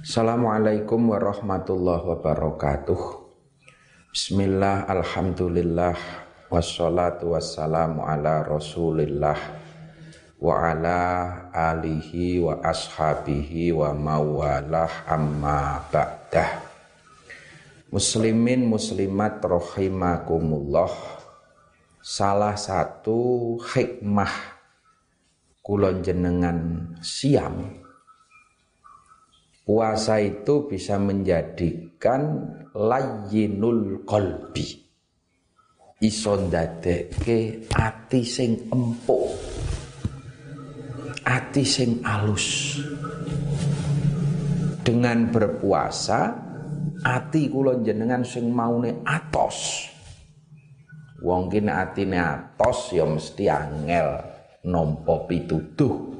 Assalamualaikum warahmatullahi wabarakatuh. Bismillah, Alhamdulillah Wassalatu wassalamu ala rasulillah Wa ala alihi wa ashabihi wa mawalah amma ba'dah. Muslimin muslimat rahimakumullah Salah satu hikmah kulon jenengan siam Puasa itu bisa menjadikan layyinul qalbi. Iso ndadeke ati sing empuk. Ati sing alus. Dengan berpuasa ati kula jenengan sing maune atos. Wong kene atine atos ya mesti angel nampa pituduh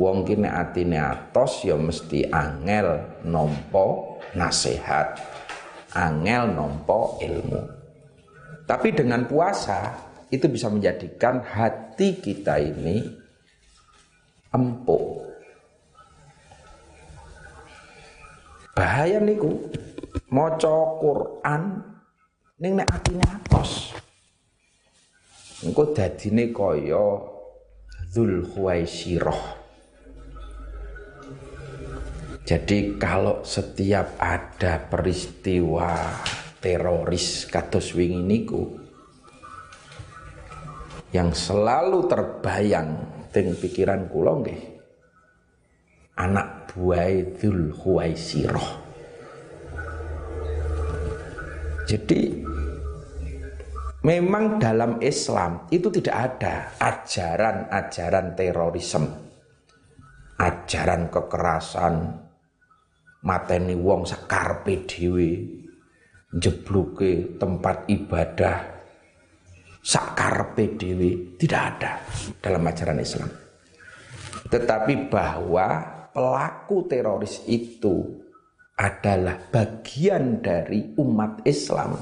wong ki nek atine atos ya mesti angel nampa nasihat. Angel nampa ilmu. Tapi dengan puasa itu bisa menjadikan hati kita ini empuk. Bahaya niku. Maca Quran ning nek atine atos. Engko dadine kaya Dzul jadi kalau setiap ada peristiwa teroris kados wingi niku yang selalu terbayang teng pikiran kula nggih anak buah Dzul Khuwaisirah. Jadi memang dalam Islam itu tidak ada ajaran-ajaran terorisme, ajaran kekerasan, mateni wong sakarpe dhewe jebluke tempat ibadah sakarpe dhewe tidak ada dalam ajaran Islam. Tetapi bahwa pelaku teroris itu adalah bagian dari umat Islam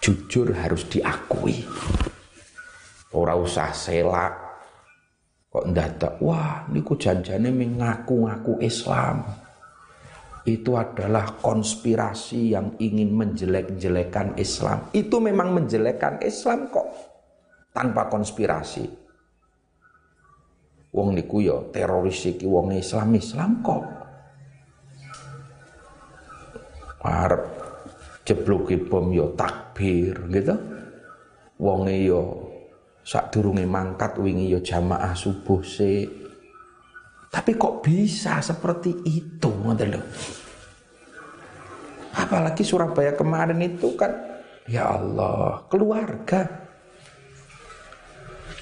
jujur harus diakui. Ora usah selak Kok ndadak, wah niku janjane mengaku-ngaku Islam. Itu adalah konspirasi yang ingin menjelek-jelekan Islam. Itu memang menjelekkan Islam kok. Tanpa konspirasi. Wong niku ya teroris iki wong Islam Islam kok. Arep jebloki bom yo ya takbir gitu. Wong yo ya Sak durunge mangkat wingi ya jamaah subuh se. Tapi kok bisa seperti itu lho. Apalagi Surabaya kemarin itu kan ya Allah, keluarga.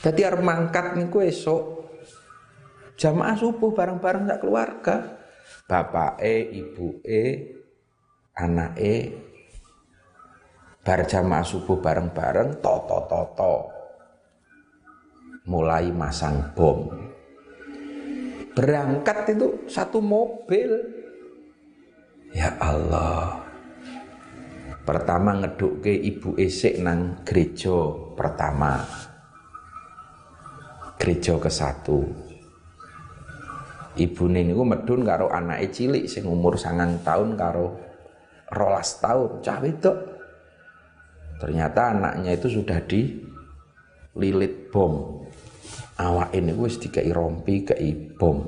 Jadi arep mangkat niku esok jamaah subuh bareng-bareng sak keluarga. Bapak e, ibu e, anak e, bar jamaah subuh bareng-bareng, toto toto mulai masang bom. Berangkat itu satu mobil. Ya Allah. Pertama ngeduk ke ibu esek nang gereja pertama. Gereja ke satu. Ibu niku medun karo anak cilik sing umur sangang tahun karo rolas tahun cah itu. Ternyata anaknya itu sudah dililit bom awak ini wis dikai rompi kei bom.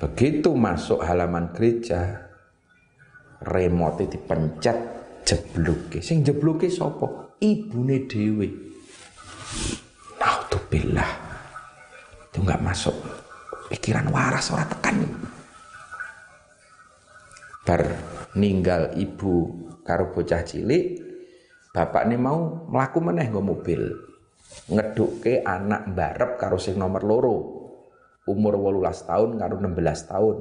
Begitu masuk halaman gereja remote dipencet jebluke. Sing jebluke sapa? Ibune dhewe. Naudzubillah. Itu nggak masuk. Pikiran waras ora tekan. Bar ninggal ibu karo bocah cilik bapak ini mau melaku meneh nggo mobil ngeduke anak barep karo sing nomor loro. Umur 18 tahun karo 16 tahun.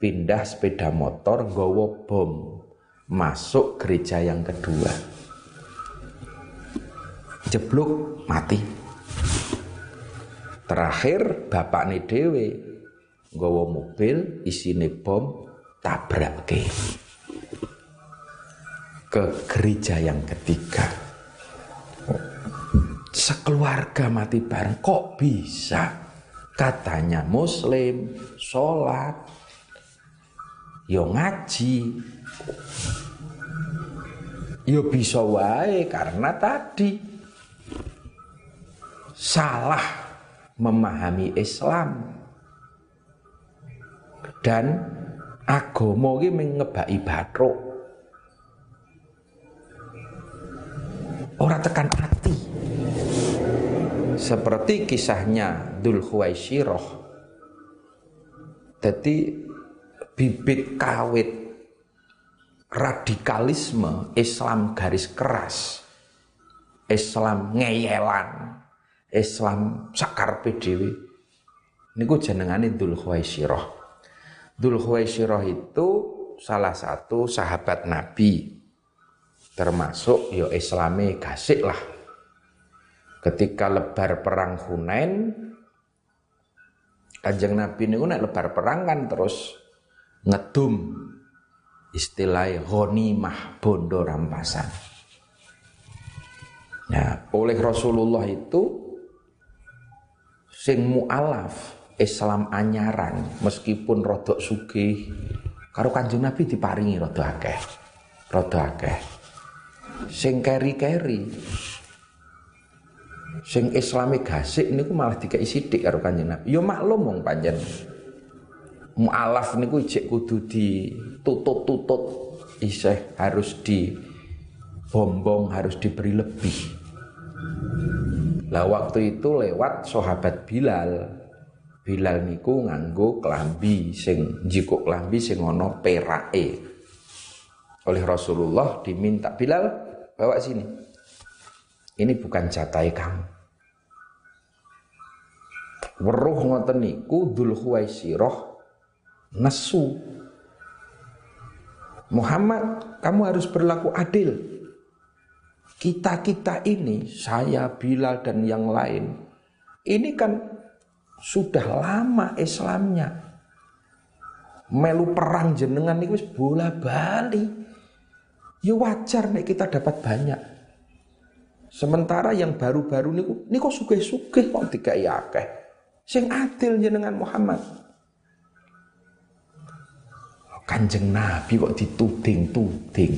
Pindah sepeda motor nggawa bom. Masuk gereja yang kedua. Jeblok mati. Terakhir bapak nih dewe nggawa mobil isine bom tabrak ke. Ke gereja yang ketiga sekeluarga mati bareng kok bisa? Katanya muslim, sholat, yo ngaji, yo bisa wae karena tadi salah memahami Islam. Dan agama iki mengebaki batruk ora tekan seperti kisahnya Dul Khuwaisyirah jadi bibit kawit radikalisme Islam garis keras Islam ngeyelan Islam sakar PDW niku jenengane Dzul Khuwaisyirah. Dzul Khuwaisyirah itu salah satu sahabat Nabi termasuk yo ya Islami gasik lah. Ketika lebar perang Hunain Kanjeng Nabi niku nek lebar perang kan terus ngedum istilahnya ghanimah bondo rampasan. Nah, oleh Rasulullah itu sing mualaf Islam anyaran meskipun rodok sugih karo Kanjeng Nabi diparingi rada akeh. Rada akeh. Sing keri-keri sing islami gasik niku malah dikai sithik karo Kanjeng Nabi. Ya maklum wong panjen. Mualaf niku ijek kudu ditutut-tutut isih harus di bombong harus diberi lebih. Lah waktu itu lewat sahabat Bilal. Bilal niku nganggo klambi sing jiko klambi sing ana perake. Oleh Rasulullah diminta Bilal bawa sini. Ini bukan jatai kamu. Weruh ngoten niku Dzul Khuwaisirah nesu. Muhammad, kamu harus berlaku adil kita-kita ini, saya, Bilal dan yang lain, ini kan sudah lama Islamnya. Melu perang jenengan itu bola bali. Ya wajar nih kita dapat banyak. Sementara yang baru-baru niku niku sugih-sugih kok dikai akeh. Sing adil jenengan Muhammad. Kanjeng Nabi kok dituding-tuding.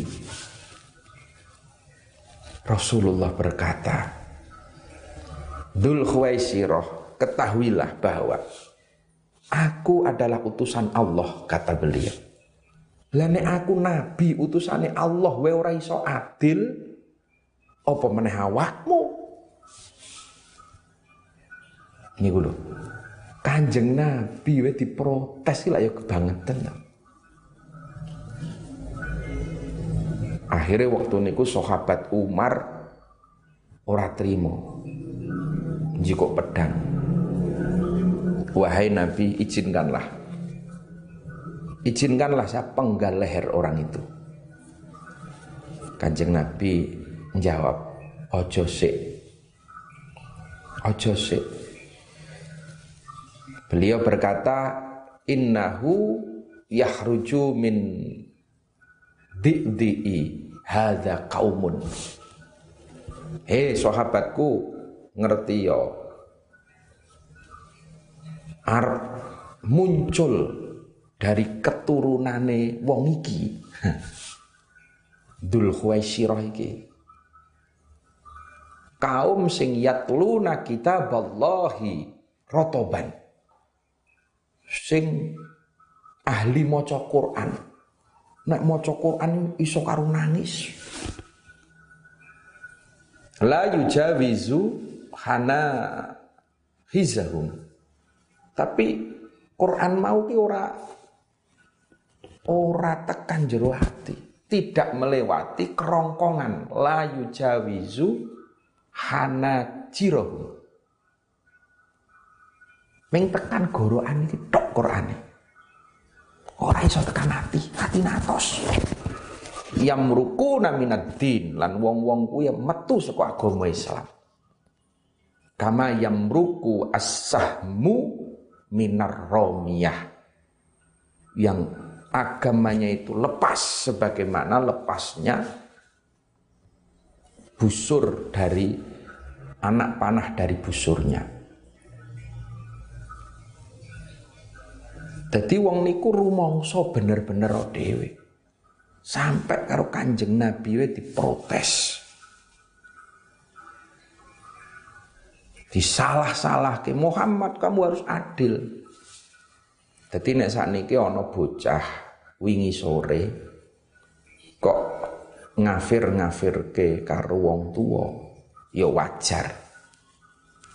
Rasulullah berkata, Dul Khuwaisirah, ketahuilah bahwa aku adalah utusan Allah, kata beliau. Lane aku nabi utusane Allah we ora iso adil apa meneh awakmu? Ini lho. Kanjeng Nabi we diprotes lah ya kebangetan. Akhirnya waktu niku sahabat Umar ora trimo. Jiko pedang. Wahai Nabi, izinkanlah. Izinkanlah saya penggal leher orang itu. Kanjeng Nabi menjawab, ojo sik. Ojo sik. Beliau berkata, innahu yahruju min di'i hadza kaumun Hei sahabatku ngerti yo ar muncul dari keturunane wong iki Dul Khuwaisirah iki kaum sing yatluna kitaballahi rotoban sing ahli maca Quran Nek maca Quran iso karo nangis. La yujawizu hana hizahum. Tapi Quran mau ki ora ora tekan jero hati, tidak melewati kerongkongan la yujawizu hana jirohum. Ming tekan gorokan iki tok Qurane. Ora iso tekan hati, hati natos. Yamruku naminad din lan wong-wong kuwi metu saka agama Islam. Kama yamruku as-sahmu minar romiyah. Yang agamanya itu lepas sebagaimana lepasnya busur dari anak panah dari busurnya. Dadi wong niku rumangsa bener-bener dhewe. Sampai karo Kanjeng Nabi we diprotes. Disalah-salah ke Muhammad kamu harus adil. Jadi nek sakniki ana bocah wingi sore kok ngafir-ngafir ke karo wong tua ya wajar.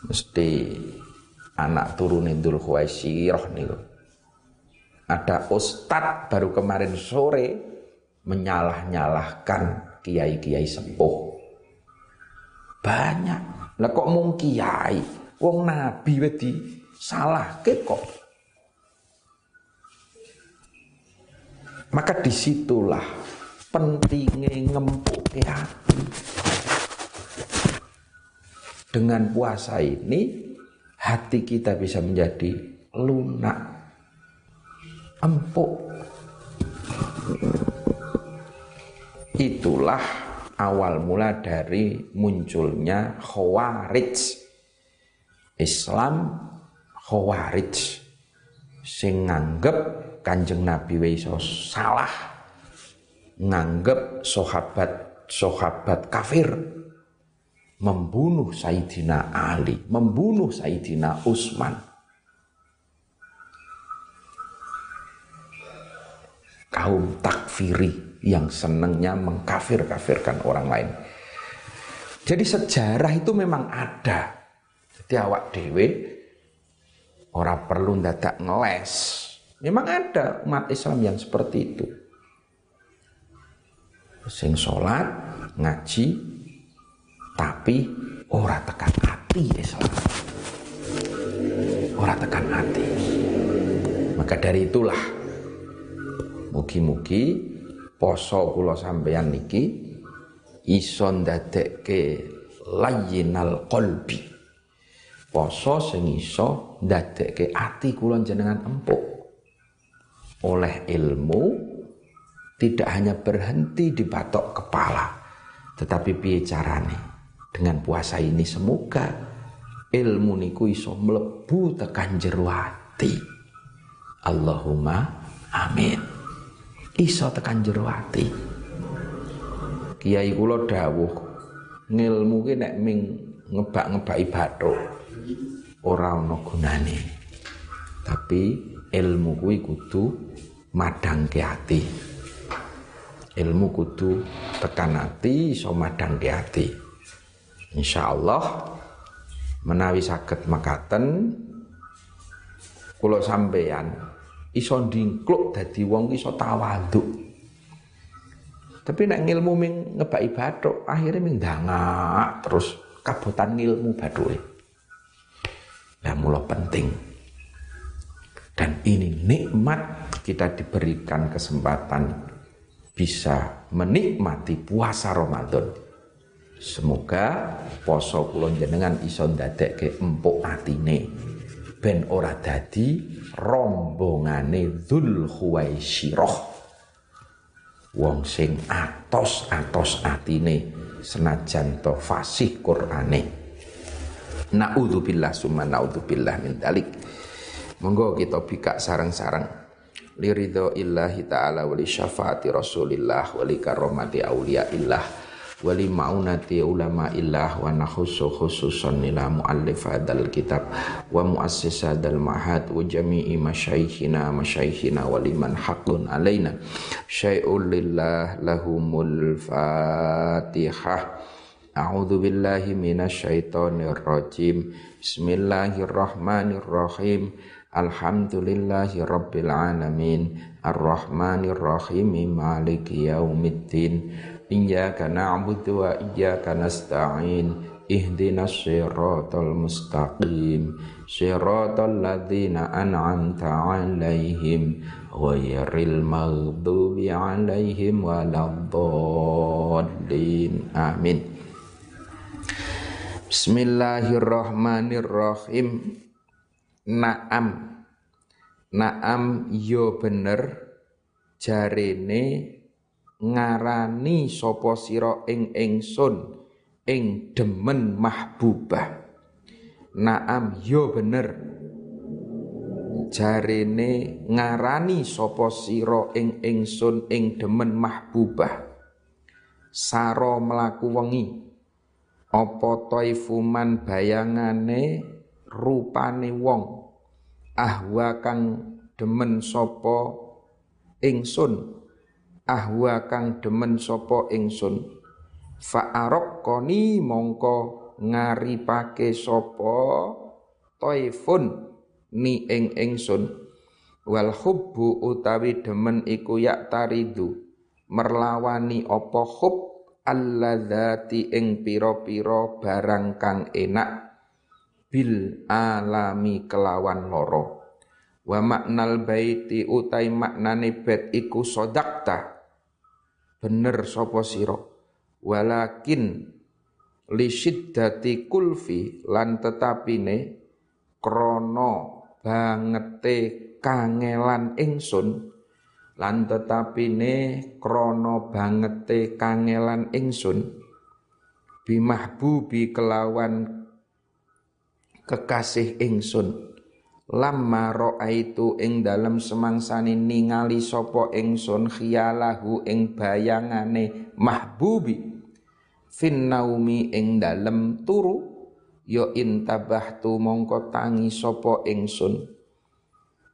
Mesti anak turun Dul Khuwaisirah niku. Ada ustad baru kemarin sore menyalah-nyalahkan kiai-kiai sepuh. Banyak. Lah kok mung kiai, wong nabi wedi salah kok. Maka di situlah pentingnya ngempuk hati. Dengan puasa ini hati kita bisa menjadi lunak, empuk. Itulah awal mula dari munculnya Khawarij. Islam Khawarij sing nganggep Kanjeng Nabi iso salah nganggep sahabat sahabat kafir membunuh Sayyidina Ali, membunuh Sayyidina Utsman. Kaum takfiri yang senangnya mengkafir-kafirkan orang lain. Jadi sejarah itu memang ada. Jadi awak dewe orang perlu dadak ngeles. Memang ada umat Islam yang seperti itu. Sing sholat, ngaji, tapi ora tekan hati Islam. Ora tekan hati. Maka dari itulah mugi-mugi poso kula sampeyan niki iso ndadekke layyinal qalbi poso sing iso ndadekke ati kula jenengan empuk oleh ilmu tidak hanya berhenti di batok kepala tetapi piye carane dengan puasa ini semoga ilmu niku iso mlebu tekan jero ati Allahumma amin iso tekan jero ati. Kiai kula dawuh ngilmu ki nek ming ngebak-ngebaki bathuk ora ana gunane. Tapi ilmu kuwi kudu madangke ati. Ilmu kudu tekan ati iso madangke ati. Insyaallah menawi saged makaten kula sampeyan iso ndingkluk dadi wong iso tawaduk. Tapi nek ngilmu ming ngebaki bathuk, akhirnya ming dangak terus kabutan ngilmu bathuke. Nah, mula penting. Dan ini nikmat kita diberikan kesempatan bisa menikmati puasa Ramadan. Semoga poso kula jenengan iso ndadekke empuk atine. Ben ora dadi rombongane Dzul Khuwaisyirah wong sing atos-atos atine senajan to fasih Qur'ane. Naudzubillah summa naudzubillah min dalik. Monggo kita bika sarang-sarang liridho illahi ta'ala wali syafaati rasulillah wali karomati awliya illah wali maunati ulama illah wa nakhusu khususan ila muallif hadal kitab wa muassis hadal mahad wa jami'i masyaikhina masyaikhina wa liman haqqun alaina syai'un lillah lahumul fatihah A'udzu billahi minasyaitonir rajim Bismillahirrahmanirrahim Alhamdulillahi rabbil alamin Ar-Rahmanir-Rahim Maliki yaumiddin Iyyaka na'budu wa iyyaka nasta'in Ihdinas siratal mustaqim Siratal ladzina an'amta 'alaihim ghairil maghdubi 'alaihim waladdallin Amin Bismillahirrahmanirrahim Naam. Naam yo bener. Jarene ngarani sapa sira ing ingsun ing demen mahbubah. Naam yo bener. Jarene ngarani sapa sira ing ingsun ing demen mahbubah. Saro melaku wengi. Apa taifuman bayangane rupane wong ahwa kang demen sapa ingsun. Ahwa kang demen sapa ingsun. Fa koni mongko ngaripake sapa taifun ni ing ingsun. Wal hubbu utawi demen iku yak taridu. Merlawani apa hub alladzati ing pira-pira barang kang enak bil alami kelawan loro. Wa maknal baiti utai maknane bet iku sodakta. Bener sapa sira? Walakin li syiddati kulfi lan tetapine krana bangete kangelan ingsun lan tetapine krana bangete kangelan ingsun. Bimahbubi kelawan kekasih ingsun. Lamma itu ing dalem semangsane ningali sapa ingsun khiyalahu ing bayangane mahbubi. Fin naumi ing dalem turu ya intabahtu mongko tangi sapa ingsun.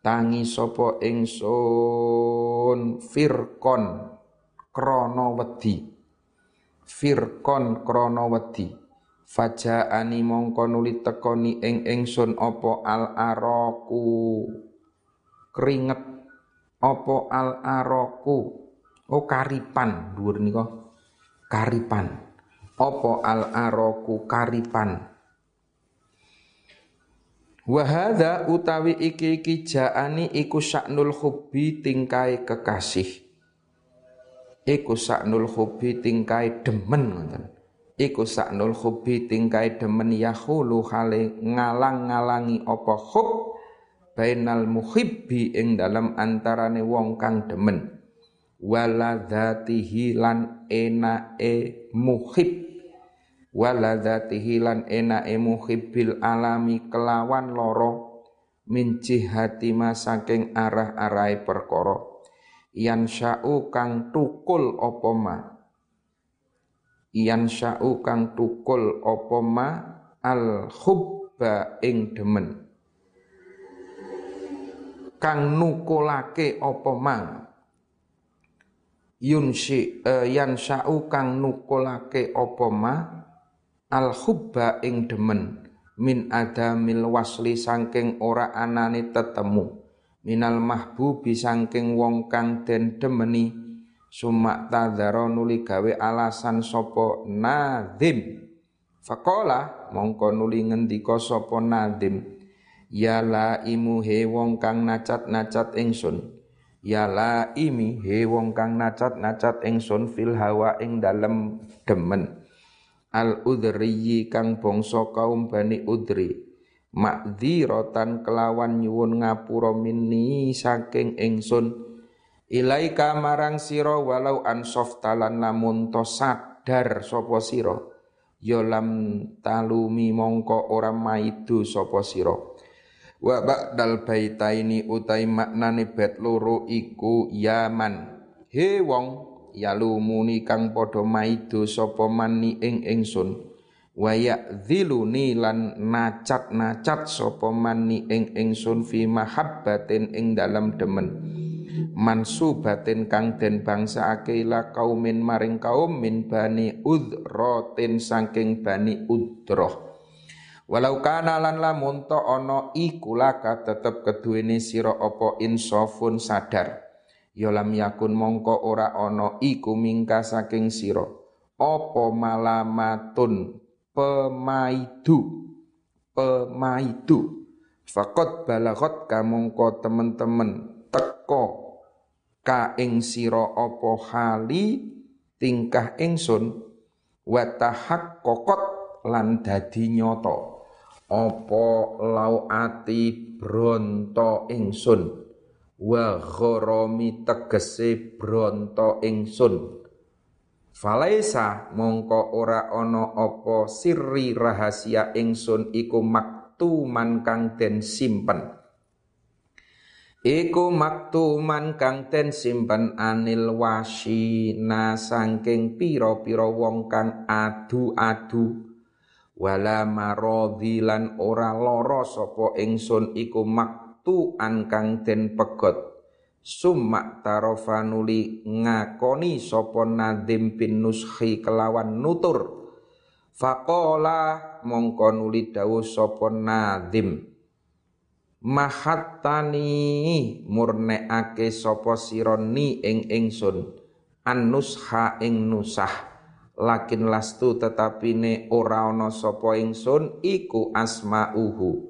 Tangi sapa ingsun firkon krana wedi. Firkon krana wedi fajaani mongko nuli tekoni ing ingsun apa al araku keringet apa al araku oh karipan dhuwur nika. Karipan. Apa al araku karipan Wahada utawi iki iki jaani iku saknul hubbi tingkai kekasih. Iku saknul hubbi tingkai demen ngoten. Iku saknul hubbi tingkai demen yahulu hale ngalang-ngalangi apa hub bainal muhibbi ing dalam antarane wong kang demen. Wala dzatihi lan enae muhib. Waladzatihi lan enake muhibbil alami kelawan loro min jihati saking arah-arahe perkara. Yan sya'u kang tukul apa ma yan sya'u kang tukul apa ma? Al hubba ing demen. Kang nukulake apa ma yunsi uh, yan sya'u kang nukulake apa ma? Al hubba ing demen. Min adamil wasli sangking ora anane tetemu. Minal mahbubi sangking wong kang den demeni sumak tadzara nuli gawe alasan sopo nadim Fakola mongko nuli ngendika sapa nadim ya la imu he wong kang nacat-nacat ingsun ya la imi he wong kang nacat-nacat ingsun fil hawa ing dalem demen. Al udriyi kang bangsa kaum Bani Udri rotan kelawan nyuwun ngapura minni saking ingsun ilaika marang sira walau ansof talan lamun to sadar sapa sira ya lam talumi mongko ora maidu sapa sira. Wa ba'dal baitaini utai maknane bet loro iku yaman. He wong yalumuni kang padha maido sapa mani ing ingsun. Wa ya'dhiluni lan nacat-nacat sapa mani ing ingsun fi mahabbatin ing dalam demen mansubatin kang den bangsakake ila kaumin maring kaum min bani udrotin saking bani udroh. Walau kana lan lamun to ana iku laka tetep keduwene sira apa insafun sadar. Ya lam yakun mongko ora ana iku mingka saking sira. Apa malamatun? Pemaidu. Pemaidu. Fakot balagot kamongko temen-temen teko ka ing sira apa hali tingkah ingsun wa tahaqqaqat lan dadi nyata. Apa lauati bronto ingsun wa ghoromi tegese bronto ingsun. Falaisa mongko ora ana apa sirri rahasia ingsun iku maktuman kang den simpen Iku maktuman kang ten simpen anil wasina sangking piro-piro wong kang adu-adu. Wala marodhilan ora loro sapa ingsun iku maktuan kang den pegot. Summa tarofanuli ngakoni sapa nadim bin nuskhi kelawan nutur. Faqala mongko nuli dawuh sapa nadim mahattani murneake sapa sira ni ing ingsun annusha ing nusah. Lakin lastu tetapi ne ora ana sapa ingsun iku asmauhu.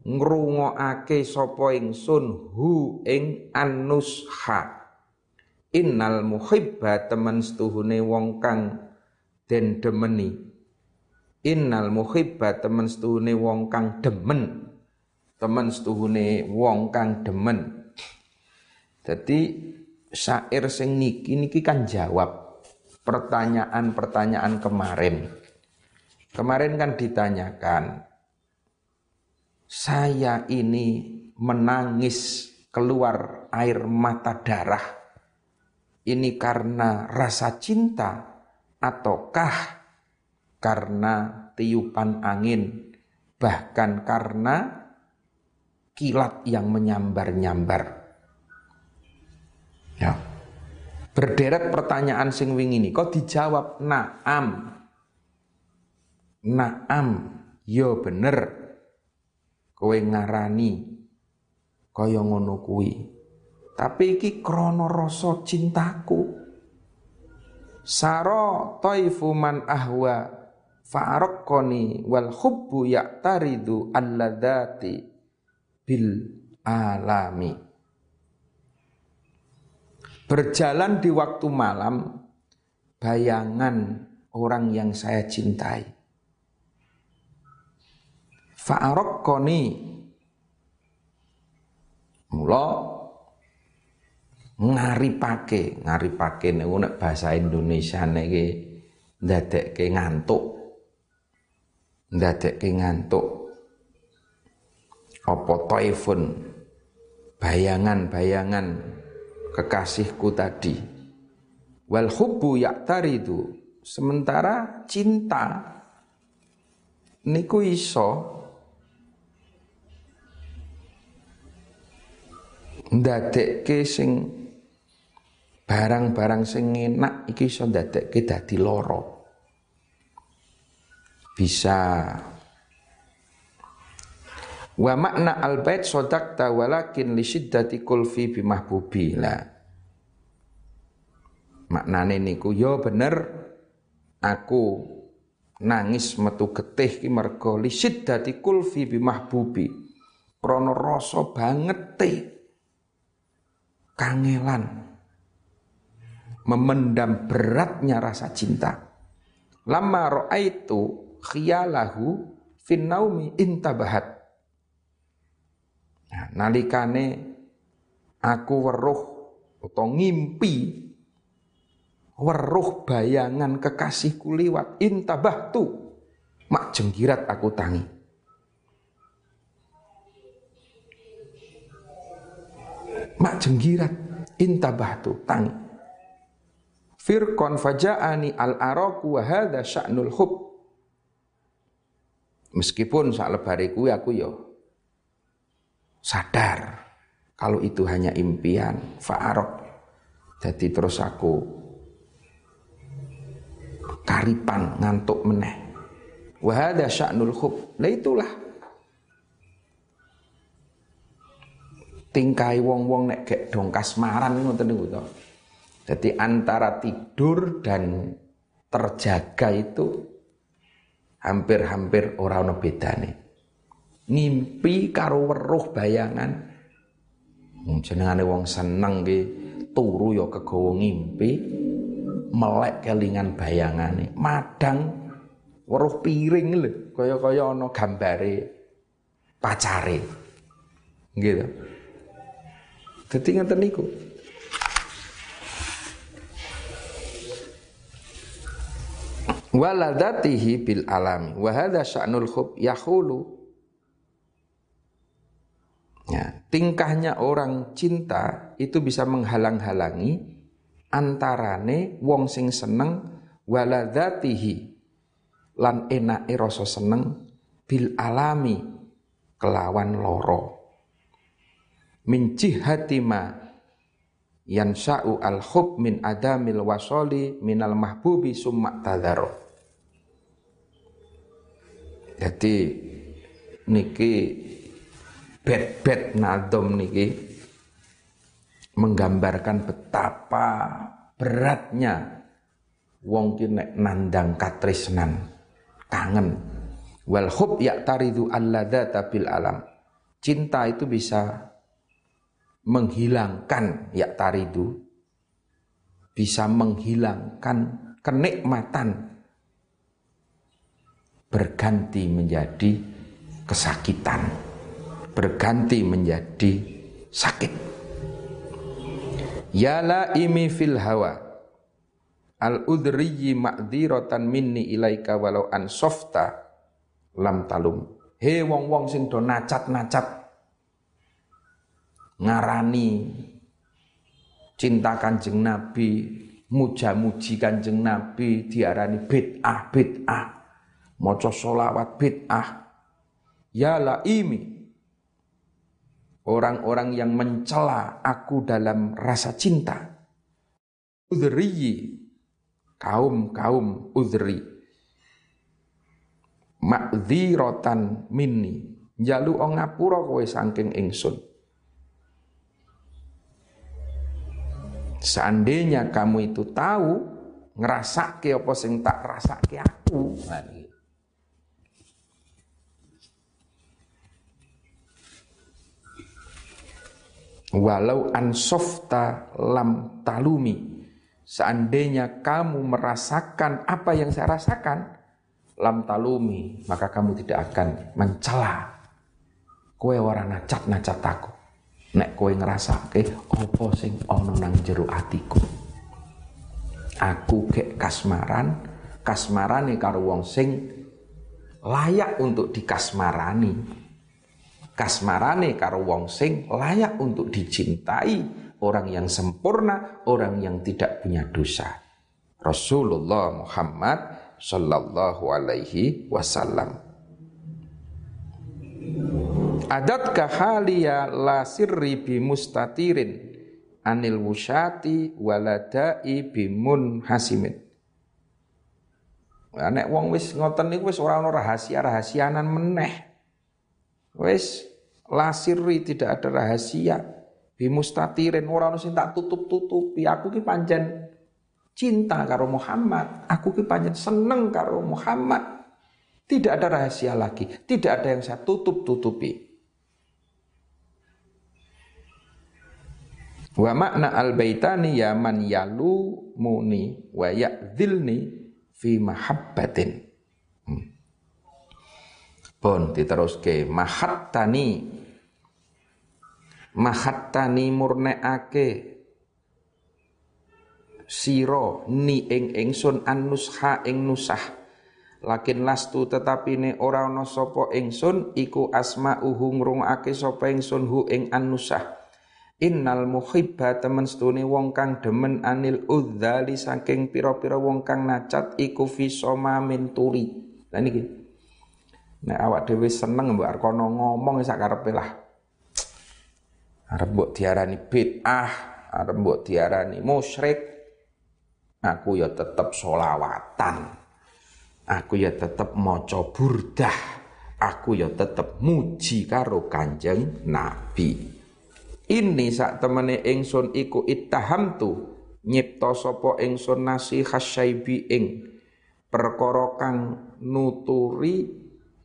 Ngrungokake sapa ingsun hu ing annusha. Innal muhibba temen setuhune wong kang den demeni. Innal muhibba temen setuhune wong kang demen temen setuhune wong kang demen. Jadi syair sing niki niki kan jawab pertanyaan-pertanyaan kemarin. Kemarin kan ditanyakan, saya ini menangis keluar air mata darah. Ini karena rasa cinta ataukah karena tiupan angin, bahkan karena kilat yang menyambar-nyambar. Ya. Berderet pertanyaan sing wingi ini, kok dijawab naam. Naam, yo bener. Kowe ngarani kaya ngono kuwi. Tapi iki krana rasa cintaku. Saro taifu man ahwa fa'araqqani wal hubbu ya'taridu alladati bil alami. Berjalan di waktu malam bayangan orang yang saya cintai. Fa'araqqani mula ngaripake, ngaripake niku nek bahasa Indonesia niki ndadekke ngantuk. Ndadekke ngantuk apa taifun? Bayangan-bayangan kekasihku tadi. Wal hubbu ya'taridu. Sementara cinta niku iso ndadekke sing barang-barang sing enak iki iso ndadekke dadi loro bisa Wa makna al bait sodakta walakin li syiddati kulfi bi mahbubi la. Maknane niku yo ya bener aku nangis metu getih ki mergo li syiddati kulfi bi mahbubi. Krana rasa banget kangelan memendam beratnya rasa cinta. Lama ro'aitu khiyalahu fin naumi intabahat Nah, nalikane aku weruh atau ngimpi weruh bayangan kekasihku liwat intabahtu mak jenggirat aku tangi. Mak jenggirat intabahtu tangi. Firqan fajaani al araku wa hadha sya'nul hub. Meskipun sak lebare kuwi aku yo sadar. Kalau itu hanya impian fa'arok. Jadi terus aku karipan ngantuk meneh. Wahada sya'nul khub. Nah itulah. Tingkai wong-wong nek gek dong kasmaran ngoten niku. Jadi antara tidur dan terjaga itu hampir-hampir orang ono bedane ngimpi karo weruh bayangan. Jenengane wong seneng ki turu ya kegawa ngimpi melek kelingan bayangane. Madang weruh piring lho kaya-kaya ana gambare pacare. Gitu dadi ngeten niku. Waladatihi bil alami. Wa hadha sya'nul khub yahulu Ya, tingkahnya orang cinta itu bisa menghalang-halangi antarane wong sing seneng waladzatihi lan enake rasa seneng bil alami kelawan loro min jihati ma yansa'u al khub min adamil wasoli minal mahbubi summa tadharo. Jadi niki bet-bet nadom niki menggambarkan betapa beratnya wong ki nek nandang katresnan. Kangen. Wal hub ya'taridu alladzata bil alam. Cinta itu bisa menghilangkan ya'taridu. Bisa menghilangkan kenikmatan berganti menjadi kesakitan berganti menjadi sakit. Ya la imi fil hawa al udriyi ma'dziratan minni ilaika walau an softa lam talum. He wong-wong sing do nacat-nacat ngarani cinta kanjeng Nabi, muja-muji kanjeng Nabi diarani bid'ah bid'ah, maca solawat bid'ah. Ya la imi orang-orang yang mencela aku dalam rasa cinta. Udri, kaum-kaum udri. rotan minni, jalu ngapura kowe saking ingsun. Seandainya kamu itu tahu ngerasake apa sing tak rasake aku. Walau ansofta lam talumi. Seandainya kamu merasakan apa yang saya rasakan, lam talumi, maka kamu tidak akan mencela. Kue orang nacat-nacat aku. Nek kue ngerasa ke opo sing ono nang jero atiku. Aku kek kasmaran, kasmarane karo wong sing layak untuk dikasmarani kasmarane karo wong sing layak untuk dicintai, orang yang sempurna, orang yang tidak punya dosa. Rasulullah Muhammad sallallahu alaihi wasallam. Adat kahaliya la sirri bi mustatirin anil wusyati waladai bimun hasimin. Nek wong wis ngoten niku wis ora ana rahasia-rahasianan meneh. Wis lasirri tidak ada rahasia. Bimustatirin orang sing tak tutup-tutupi. Aku ki panjen cinta karo Muhammad. Aku ki panjen seneng karo Muhammad. Tidak ada rahasia lagi. Tidak ada yang saya tutup-tutupi. Wa makna al baitani ya man yalu muni wa ya'dhilni fi mahabbatin. Hmm. Bon diteruske mahattani mahattani murneake siro ni ing ingsun annusha ing nusah lakin lastu tetapi ne ora ana sapa ingsun iku asma uhu ngrungake sapa ingsun hu ing annusah Innal muhibba temen stune wong kang demen anil udzali saking pira-pira wong kang nacat iku fi min tuli. Lah niki. Nek awak dhewe seneng mbok arep ngomong sak karepe lah arep mbok diarani bid'ah, arep mbok diarani musyrik, aku ya tetep solawatan. Aku ya tetep maca burdah. Aku ya tetep muji karo Kanjeng Nabi. Ini sak temene ingsun iku ittahamtu nyipta sapa ingsun nasi khasyaibi ing perkara kang nuturi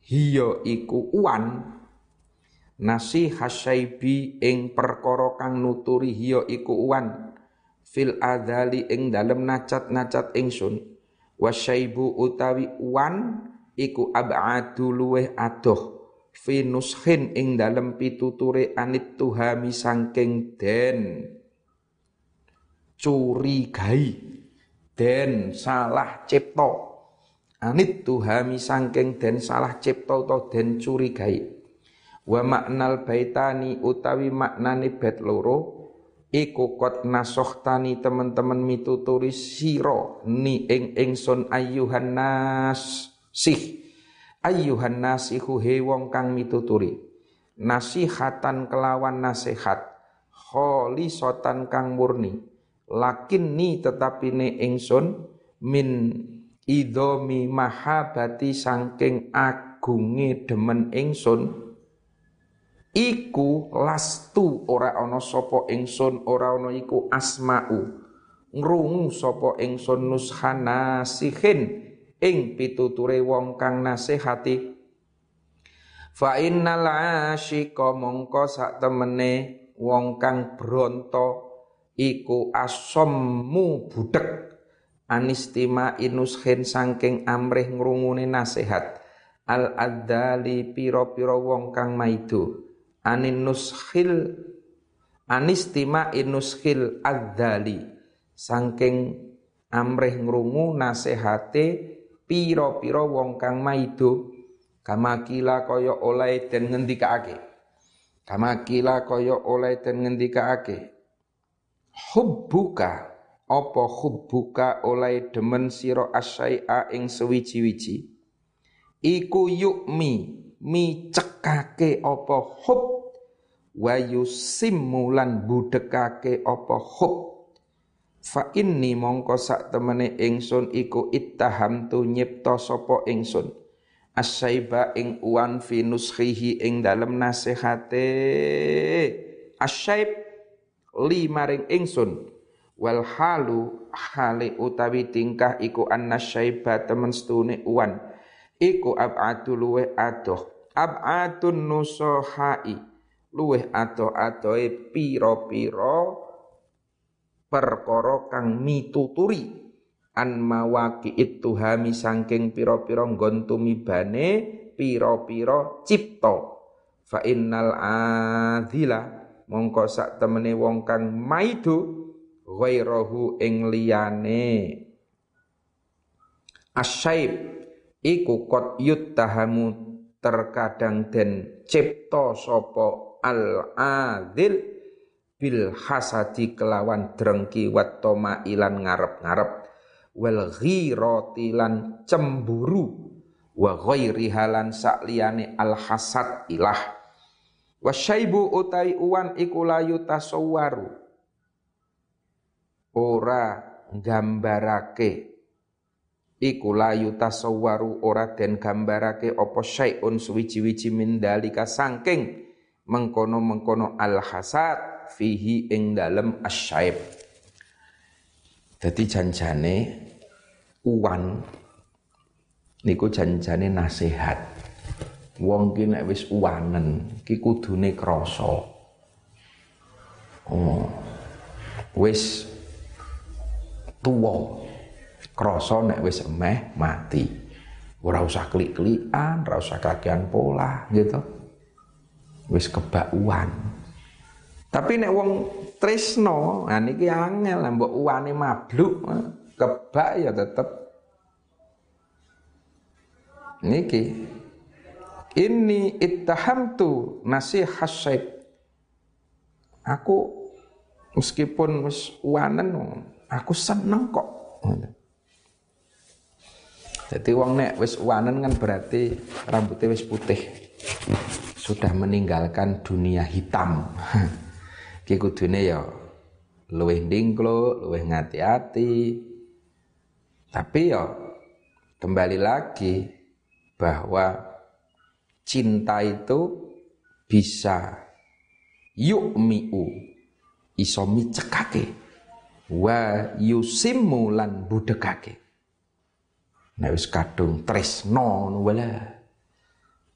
hiya iku uwan nasi hasyaibi ing perkara kang nuturi hiya iku uwan. Fil adzali ing dalem nacat-nacat ingsun. Wasyaibu utawi uwan iku ab'adu luweh adoh. Fi nuskhin ing dalem pituture anit tuhami sangking den. Curigai den salah cipta. Anit tuhami sangking den salah cipta utawa den curigai wa maknal baitani utawi maknane bet loro iku kot nasohtani teman-teman mituturi siro ni ing ingsun ayuhan nas sih. Ayuhan nasihu he wong kang mituturi. Nasihatan kelawan nasihat sotan kang murni. Lakin ni tetapi ne ingsun min idomi mahabati sangking agunge demen ingsun iku lastu ora ana sapa ingsun ora ana iku asma'u. Ngrungu sapa ingsun nushana sihin ing pituture wong kang nasihati. Fa innal asyiqa mongko sak temene wong kang bronto iku asammu budek anistima inushin sangking amrih ngrungune nasihat. Al adali piro-piro wong kang maido anin nushil anistima inushil adzali. Saking amrih ngrungu nasehate pira-pira wong kang maido. Kamakila kaya oleh den ngendikake. Kamakila kaya oleh den ngendikake. Hubbuka apa hubbuka oleh demen sira asyai'a ing sewiji-wiji? Iku yukmi mi cekake apa hub wa yusimmulan budekake apa hub fa inni mongko sak temene ingsun iku ittahamtu nyipta sapa ingsun. Asyaiba ing uwan fi nuskhihi ing dalem nasihate. Asyaib li maring ingsun. Wal halu hale utawi tingkah iku annasyaiba temen stune uwan. Iku ab'atu luwe adoh. Ab'atun nusohai luweh ato-atoe piro-piro perkara kang mituturi. An mawaki itu hami sangking piro-piro nggon tumibane piro-piro cipto fa innal adila mongko sak temene wong kang maido ghairahu ing liyane. Asyaib iku kot yuttahamu terkadang den cipto sopo al-adil bil hasadi kelawan drengki wat toma ilan ngarep-ngarep wal ghirati lan cemburu wa ghairi halan sakliyane al hasad ilah wasyaibu utai uwan iku layu tasawwaru. Ora gambarake iku layu tasawwaru ora den gambarake apa syai'un suwiji-wiji min dalika sangking mengkono-mengkono al-hasad fihi ing dalem asyaib. Jadi janjane uwan niku janjane nasihat. Wong ki nek wis uwanen ki kudune krasa. Oh. Wis tuwa. Krasa nek wis emeh mati. Ora usah klik-klikan, ora usah kakean pola gitu wis kebauan. Tapi nek wong tresno, nah niki angel mbok uwane mabluk, kebak ya tetep. Niki ini ittahamtu nasihat syaib aku meskipun wis uwanen aku seneng kok. Jadi wong nek wis uwanen kan berarti rambutnya wis putih sudah meninggalkan dunia hitam. Ki kudune ya luwih ndingklo, luwih ngati-ati. Tapi ya kembali lagi bahwa cinta itu bisa yukmiu iso micekake wa yusimu lan budekake. Nek wis kadung tresno wala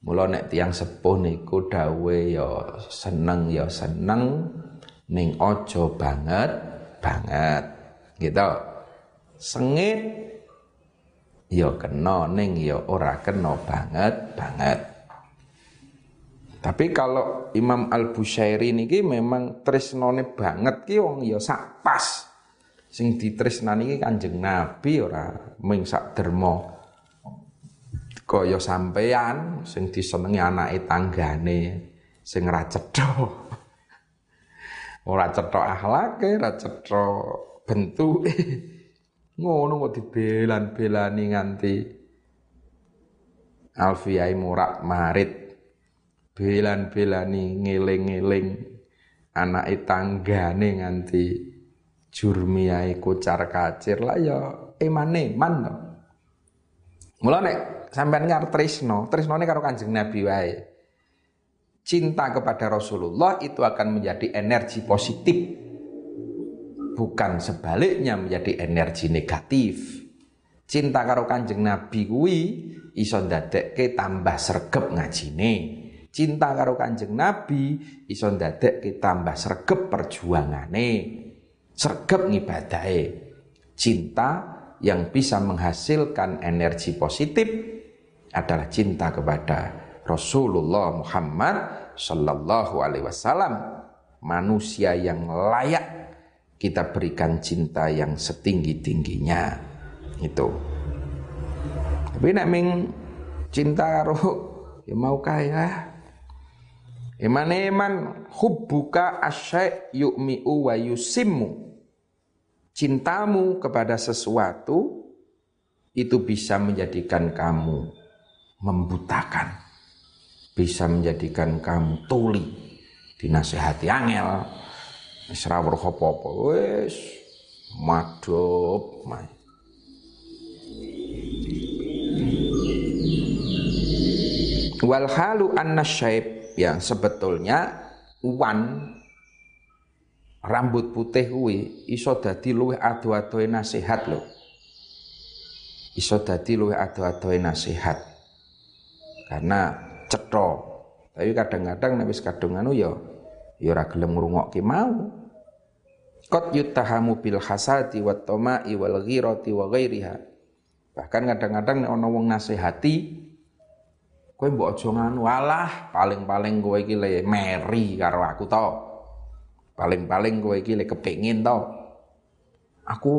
Mula nek tiang sepuh niku dawe ya seneng ya seneng ning ojo banget banget. Gitu. Sengit ya kena ning ya ora kena banget banget. Tapi kalau Imam Al Bushairi niki memang tresnone banget ki wong ya sak pas. Sing ditresnani iki Kanjeng Nabi ora mung sak derma kaya sampean sing disenengi anake tanggane sing ra cetha. Ora cetha akhlake, cetha bentuke. Ngono kok dibelan-belani nganti Alfiyai murak marit belan-belani ngeling-ngeling anake tanggane nganti jurmiyae kocar kacir lah ya eman-eman to. Mula nek sampean ngarep tresno, tresnone karo Kanjeng Nabi wae. Cinta kepada Rasulullah itu akan menjadi energi positif. Bukan sebaliknya menjadi energi negatif. Cinta karo kanjeng Nabi kuwi iso ndadekke tambah sregep ngajine. Cinta karo kanjeng Nabi iso ndadekke tambah sregep perjuangane. Sregep ngibadahe. Cinta yang bisa menghasilkan energi positif adalah cinta kepada Rasulullah Muhammad Sallallahu Alaihi Wasallam. Manusia yang layak kita berikan cinta yang setinggi tingginya itu. Tapi nak ming cinta karo ya mau kaya Iman iman hubbuka asyai yu'mi'u wa yusimmu. Cintamu kepada sesuatu itu bisa menjadikan kamu membutakan bisa menjadikan kamu tuli dinasehati angel. Weruh apa-apa wis madhep wal halu anna syaib ya sebetulnya wan rambut putih kuwi iso dadi luwih ado-adoe nasihat lho. Iso dadi luwih ado-adoe nasihat karena cetha. Tapi kadang-kadang nek wis kadung anu ya ya ora gelem ngrungokke mau. Qad yutahamu bil hasati wat tama'i wal ghirati wa. Bahkan kadang-kadang nek wong nasihati kowe mbok aja nganu paling-paling kowe iki le meri karo aku to. Paling-paling kowe iki le kepengin to. Aku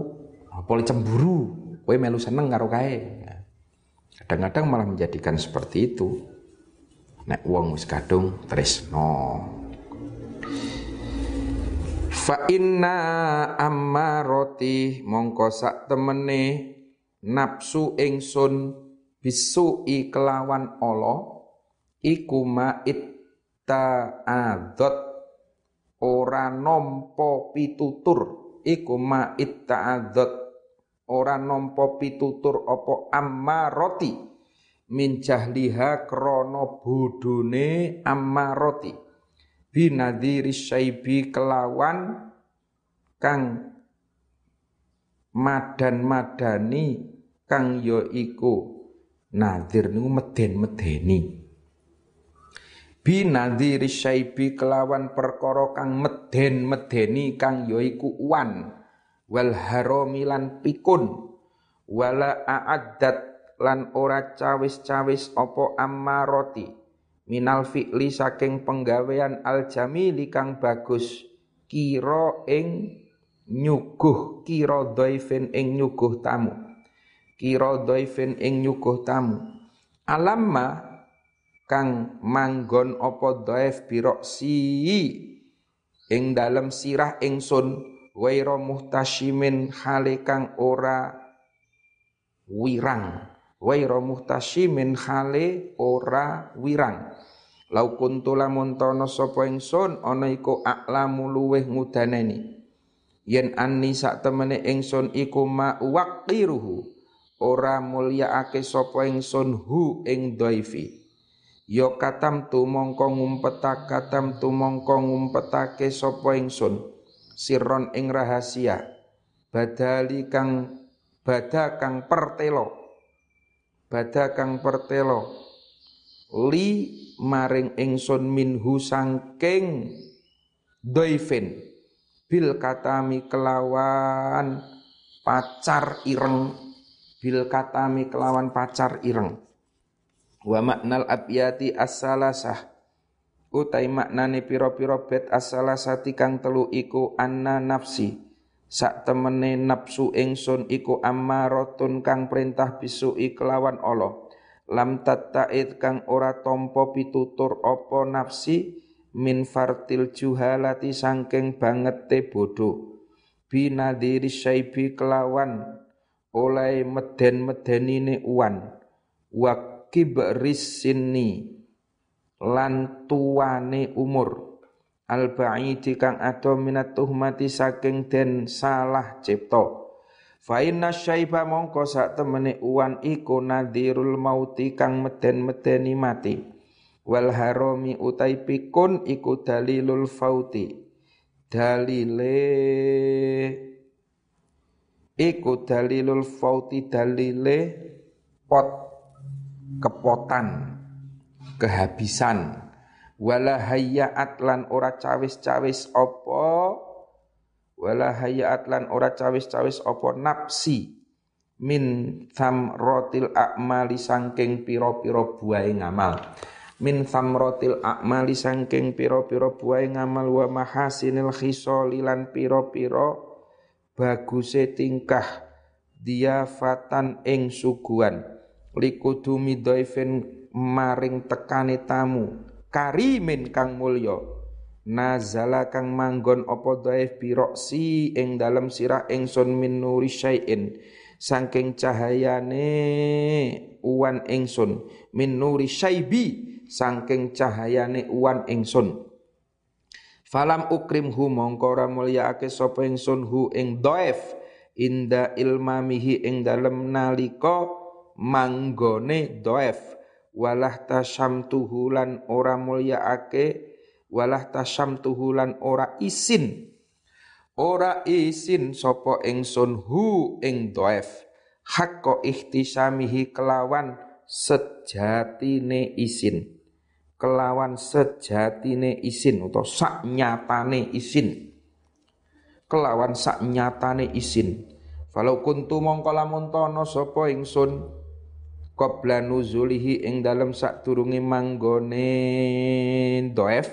apa cemburu, kowe melu seneng karo kae. Kadang-kadang malah menjadikan seperti itu. Nek wong wis kadung tresno. Fa inna ammaroti mongko sak temene nafsu ingsun bisu kelawan Allah iku mait ta'adzat ora nampa pitutur iku mait ta'adzat ora nampa pitutur apa ammaroti min jahliha krono bodone ammaroti binadiri syaibi kelawan kang madan-madani kang ya iku nadir niku meden-medeni. Binadiri syaibi kelawan perkara kang meden-medeni kang ya iku uwan wal haromilan pikun. Wala a'addat lan ora cawis-cawis opo ammaroti minal fi'li saking penggawean al jamili kang bagus. Kira ing nyuguh kira dhaifin ing nyuguh tamu. Kira dhaifin ing nyuguh tamu. Alamma kang manggon apa dhaif biroksi ing dalem sirah ingsun waira muhtasyimin hale kang ora wirang. Waira muhtasyimin khale ora wirang. Lau kuntu lamun tono sapa ingsun ana iku aklamu luweh ngudaneni. Yen anni sak temene ingsun iku ma waqiruhu ora mulyaake sapa ingsun hu ing dhaifi. Ya katam tu mongko ngumpetak katam tu mongko ngumpetake sapa ingsun sirron ing rahasia. Badali kang bada kang pertelo. Bada kang pertelo. Li maring ingsun minhu sangking doifin. Bil katami kelawan pacar ireng. Bil katami kelawan pacar ireng. Wa maknal abiyati as-salasah utai maknane piro-piro bet as-salasati kang telu iku anna nafsi. Sak temene nafsu ingsun iku ammaratun kang perintah bisu kelawan Allah. Lam tatta'id kang ora tompo pitutur opo nafsi min fartil juhalati sangking bangete bodoh binadiri syaibi kelawan oleh meden-medenine uwan. Wa kibris sinni lan tuane umur al ba'idi kang ado minat tuhmati saking den salah cipta Fa inna syaiba mongko sak temene uwan iku nadhirul mauti kang meden-medeni mati. Wal harami utai pikun iku dalilul fauti. Dalile iku dalilul fauti dalile pot kepotan kehabisan. Wala hayyaat lan ora cawis-cawis apa? Wala hayat lan ora cawis-cawis apa nafsi min rotil a'mali sangking piro-piro buai ngamal. Min rotil a'mali sangking piro-piro buai ngamal wa mahasinil khisoli lan piro-piro baguse tingkah dia fatan ing suguan likudumi doifen maring tekane tamu. Karimin kang mulya. Nazala kang manggon apa dhaif biroksi ing dalem sirah ingsun min nuri syai'in. Saking cahayane uwan ingsun min nuri syaibi saking cahayane uwan ingsun. Falam ukrimhu mongko ora mulyaake sapa ingsun hu ing dhaif inda ilmamihi ing dalem nalika manggone dhaif walah tasyamtuhu lan ora mulyaake. Walah tasyamtuhu lan ora isin. Ora isin sapa ingsun hu ing dhaif. Hakka ihtisamihi kelawan sejatine isin. Kelawan sejatine isin utawa sak nyatane isin. Kelawan sak nyatane isin. Falau kuntu mongko lamun sapa ingsun qabla nuzulihi ing dalem sadurunge manggone dhaif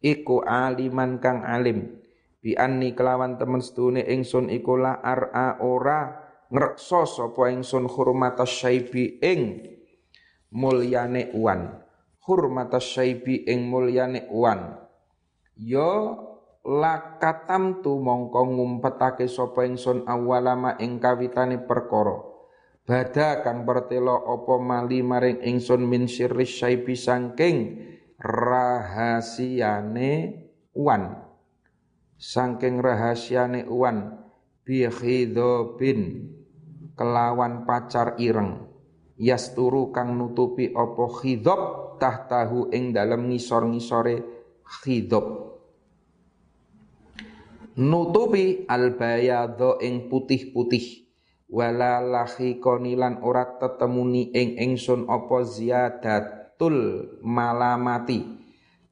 iku aliman kang alim. Bi anni kelawan temen sedune ingsun iku la ara ora ngrekso sapa ingsun hurmatas syaibi ing mulyane uwan. Hurmatas syaibi ing mulyane uwan. Yo lakatam tu mongko ngumpetake sapa ingsun awalama ing kawitane perkara bada kang pertelo apa mali maring ingsun min sirri syaibi sangking rahasiane uwan. Saking rahasiane uwan bi khidobin kelawan pacar ireng. Yasturu kang nutupi apa khidob tahtahu ing dalem ngisor-ngisore khidob. Nutupi albayadho ing putih-putih wala lahi konilan ora tetemuni ing ingsun apa ziyadat tul malamati.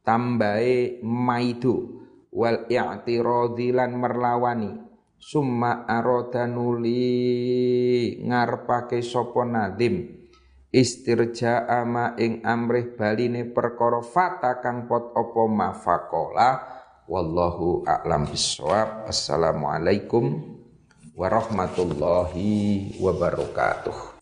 Tambahe maidu wal i'tiradhi lan merlawani. Summa arada nuli ngarepake sapa nadim. Istirja ama ing amrih baline perkara fata kang pot apa mafakola. Wallahu a'lam bissawab. Assalamualaikum warahmatullahi wabarakatuh